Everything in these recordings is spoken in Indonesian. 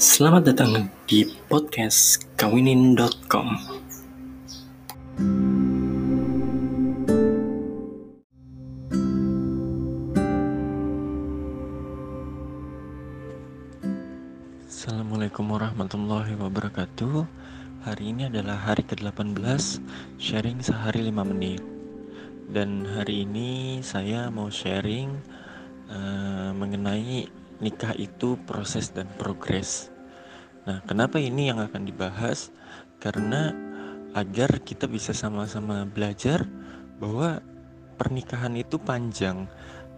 Selamat datang di podcast kawinin.com. Assalamualaikum warahmatullahi wabarakatuh. Hari ini adalah hari ke-18 sharing sehari 5 menit. Dan hari ini saya mau sharing uh, mengenai nikah itu proses dan progres. Nah, kenapa ini yang akan dibahas? Karena agar kita bisa sama-sama belajar bahwa pernikahan itu panjang,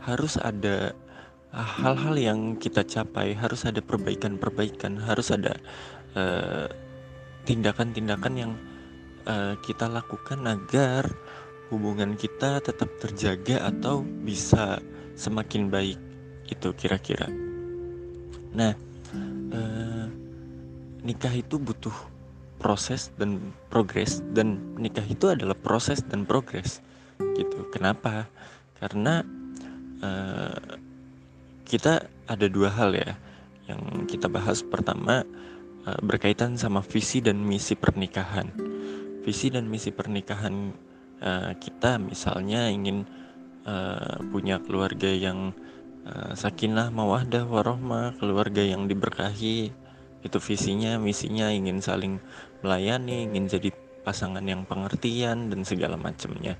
harus ada hal-hal yang kita capai, harus ada perbaikan-perbaikan, harus ada eh, tindakan-tindakan yang uh, kita lakukan agar hubungan kita tetap terjaga atau bisa semakin baik. Itu kira-kira. Nah, eh, nikah itu butuh proses dan progres dan nikah itu adalah proses dan progres gitu. Kenapa? Karena eh, kita ada dua hal ya yang kita bahas. Pertama eh, berkaitan sama visi dan misi pernikahan. Visi dan misi pernikahan eh, kita misalnya ingin eh, punya keluarga yang sakinah mawadah warohmah keluarga yang diberkahi. Itu visinya misinya ingin saling melayani ingin jadi pasangan yang pengertian dan segala macamnya.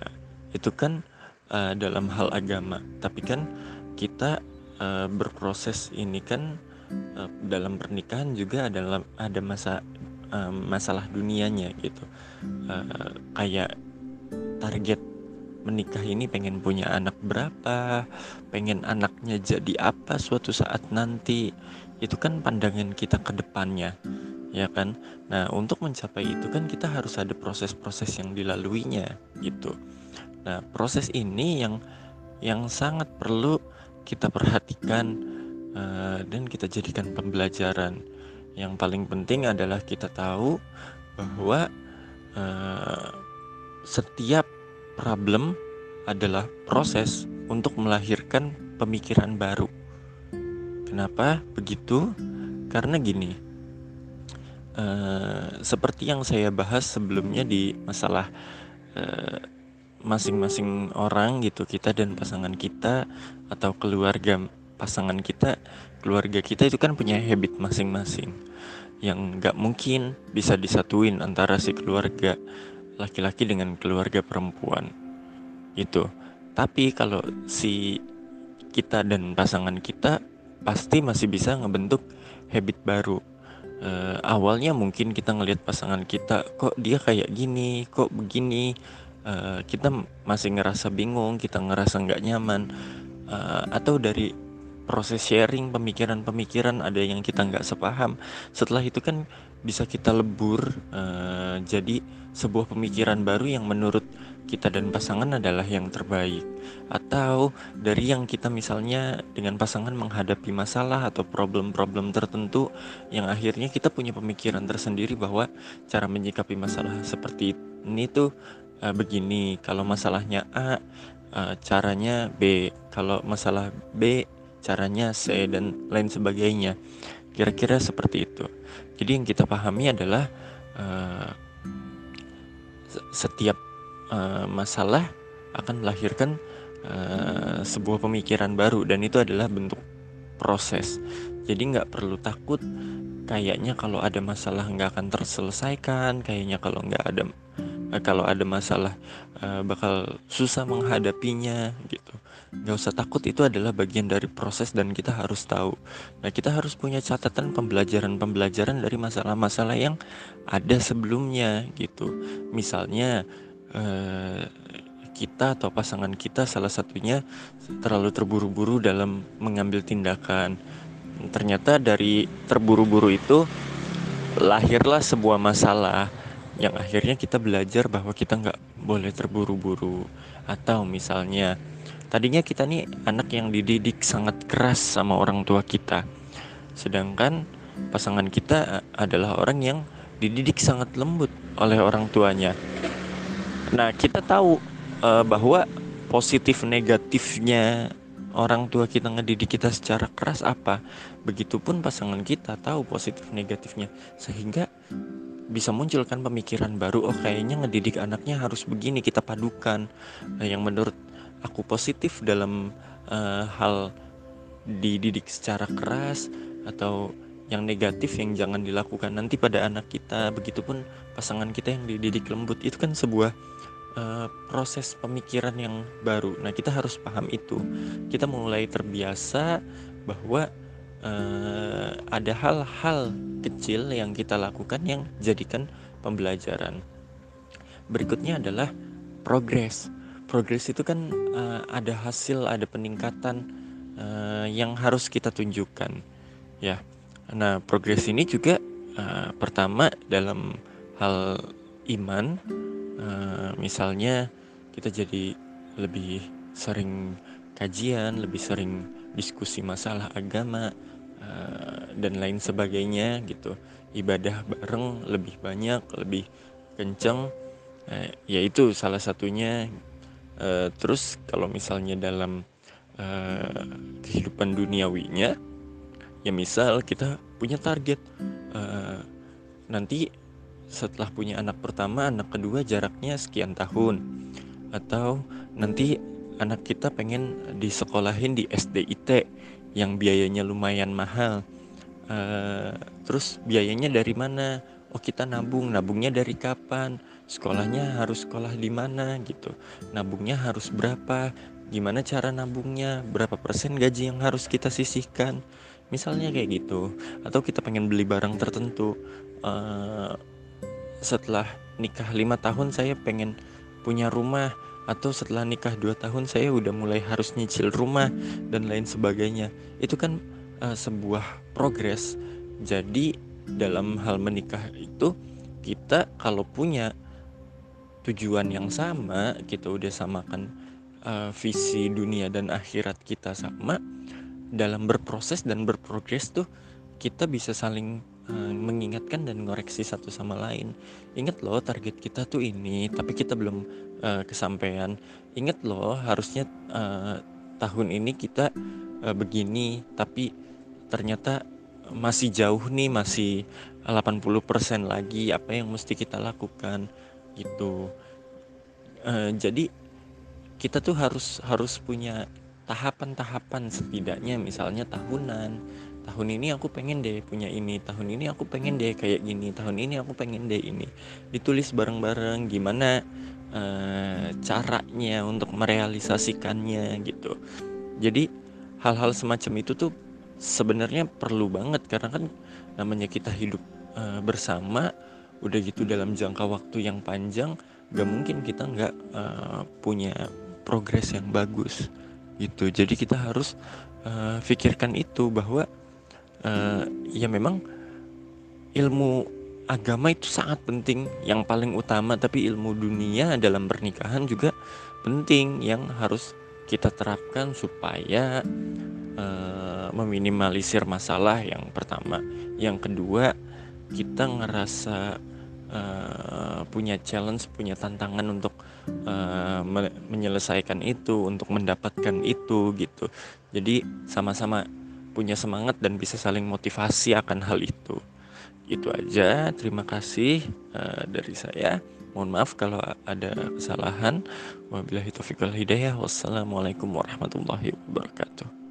Uh, itu kan uh, dalam hal agama. Tapi kan kita uh, berproses ini kan uh, dalam pernikahan juga adalah ada masa uh, masalah dunianya gitu. Uh, kayak target menikah ini pengen punya anak berapa, pengen anaknya jadi apa suatu saat nanti. Itu kan pandangan kita ke depannya, ya kan? Nah, untuk mencapai itu kan kita harus ada proses-proses yang dilaluinya gitu. Nah, proses ini yang yang sangat perlu kita perhatikan uh, dan kita jadikan pembelajaran. Yang paling penting adalah kita tahu bahwa uh, setiap problem adalah proses untuk melahirkan pemikiran baru. Kenapa begitu? Karena gini, uh, seperti yang saya bahas sebelumnya di masalah eh, masing-masing orang gitu kita dan pasangan kita atau keluarga pasangan kita, keluarga kita itu kan punya habit masing-masing yang nggak mungkin bisa disatuin antara si keluarga laki-laki dengan keluarga perempuan. Itu tapi kalau si kita dan pasangan kita pasti masih bisa ngebentuk habit baru. E, awalnya mungkin kita ngelihat pasangan kita kok dia kayak gini? Kok begini? E, kita masih ngerasa bingung kita ngerasa nggak nyaman. E, atau dari proses sharing pemikiran-pemikiran ada yang kita nggak sepaham. Setelah itu kan bisa kita lebur uh, jadi sebuah pemikiran baru yang menurut kita dan pasangan adalah yang terbaik. Atau dari yang kita misalnya dengan pasangan menghadapi masalah atau problem-problem tertentu yang akhirnya kita punya pemikiran tersendiri bahwa cara menyikapi masalah seperti ini tuh uh, begini. Kalau masalahnya A uh, caranya B. Kalau masalah B caranya C dan lain sebagainya. Kira-kira seperti itu. Jadi yang kita pahami adalah uh, setiap uh, masalah akan melahirkan uh, sebuah pemikiran baru dan itu adalah bentuk proses. Jadi nggak perlu takut. Kayaknya kalau ada masalah nggak akan terselesaikan. Kayaknya kalau nggak ada kalau ada masalah bakal susah menghadapinya gitu Gak usah takut itu adalah bagian dari proses dan kita harus tahu. Nah kita harus punya catatan pembelajaran-pembelajaran dari masalah-masalah yang ada sebelumnya gitu. Misalnya eh, kita atau pasangan kita salah satunya terlalu terburu-buru dalam mengambil tindakan. Ternyata dari terburu-buru itu lahirlah sebuah masalah yang akhirnya kita belajar bahwa kita nggak boleh terburu-buru atau misalnya Tadinya kita nih anak yang dididik sangat keras sama orang tua kita. Sedangkan pasangan kita eh, adalah orang yang dididik sangat lembut oleh orang tuanya. Nah, kita tahu uh, bahwa positif negatifnya orang tua kita ngedidik kita secara keras apa, begitupun pasangan kita tahu positif negatifnya, sehingga bisa munculkan pemikiran baru. Oh, kayaknya ngedidik anaknya harus begini, kita padukan. Nah, yang menurut aku positif dalam uh, hal dididik secara keras atau yang negatif yang jangan dilakukan nanti pada anak kita begitupun pasangan kita yang dididik lembut itu kan sebuah uh, proses pemikiran yang baru. Nah, kita harus paham itu. Kita mulai terbiasa bahwa uh, ada hal-hal kecil yang kita lakukan yang jadikan pembelajaran. Berikutnya adalah progres. Progres itu kan uh, ada hasil, ada peningkatan uh, yang harus kita tunjukkan. Ya. Nah, progres ini juga uh, pertama dalam hal iman Eh, misalnya kita jadi lebih sering kajian, lebih sering diskusi masalah agama uh, dan lain sebagainya gitu. Ibadah bareng lebih banyak, lebih kenceng. Uh, yaitu salah satunya. Uh, terus kalau misalnya dalam uh, kehidupan duniawinya, ya misal kita punya target uh, nanti setelah punya anak pertama, anak kedua jaraknya sekian tahun. Atau nanti anak kita pengen disekolahin di SDIT yang biayanya lumayan mahal. Uh, terus biayanya dari mana? Oh kita nabung, nabungnya dari kapan? Sekolahnya harus sekolah di mana gitu? Nabungnya harus berapa? Gimana cara nabungnya? Berapa persen gaji yang harus kita sisihkan? Misalnya kayak gitu. Atau kita pengen beli barang tertentu. Uh, setelah nikah lima tahun saya pengen punya rumah atau setelah nikah dua tahun saya udah mulai harus nyicil rumah dan lain sebagainya itu kan uh, sebuah progres jadi dalam hal menikah itu kita kalau punya tujuan yang sama kita udah samakan uh, visi dunia dan akhirat kita sama dalam berproses dan berprogres tuh kita bisa saling uh, mengingatkan dan ngoreksi satu sama lain. Ingat loh target kita tuh ini, tapi kita belum uh, kesampaian. Ingat loh harusnya uh, tahun ini kita uh, begini, tapi ternyata masih jauh nih, masih 80% lagi apa yang mesti kita lakukan gitu. Uh, jadi kita tuh harus harus punya tahapan-tahapan setidaknya misalnya tahunan. Tahun ini aku pengen deh punya ini tahun ini aku pengen deh kayak gini tahun ini aku pengen deh ini. Ditulis bareng-bareng gimana uh, caranya untuk merealisasikannya gitu. Jadi hal-hal semacam itu tuh sebenarnya perlu banget karena kan namanya kita hidup uh, bersama udah gitu dalam jangka waktu yang panjang gak mungkin kita nggak uh, punya progres yang bagus gitu. Jadi kita harus uh, pikirkan itu bahwa uh, ya memang ilmu agama itu sangat penting. Yang paling utama tapi ilmu dunia dalam pernikahan juga penting yang harus kita terapkan supaya uh, meminimalisir masalah yang pertama. Yang kedua kita ngerasa uh, punya challenge punya tantangan untuk uh, me menyelesaikan itu untuk mendapatkan itu gitu jadi sama-sama punya semangat dan bisa saling motivasi akan hal itu. Itu aja. Terima kasih uh, dari saya. Mohon maaf kalau ada kesalahan. Wabillahi taufiq wal hidayah. Wassalamualaikum warahmatullahi wabarakatuh.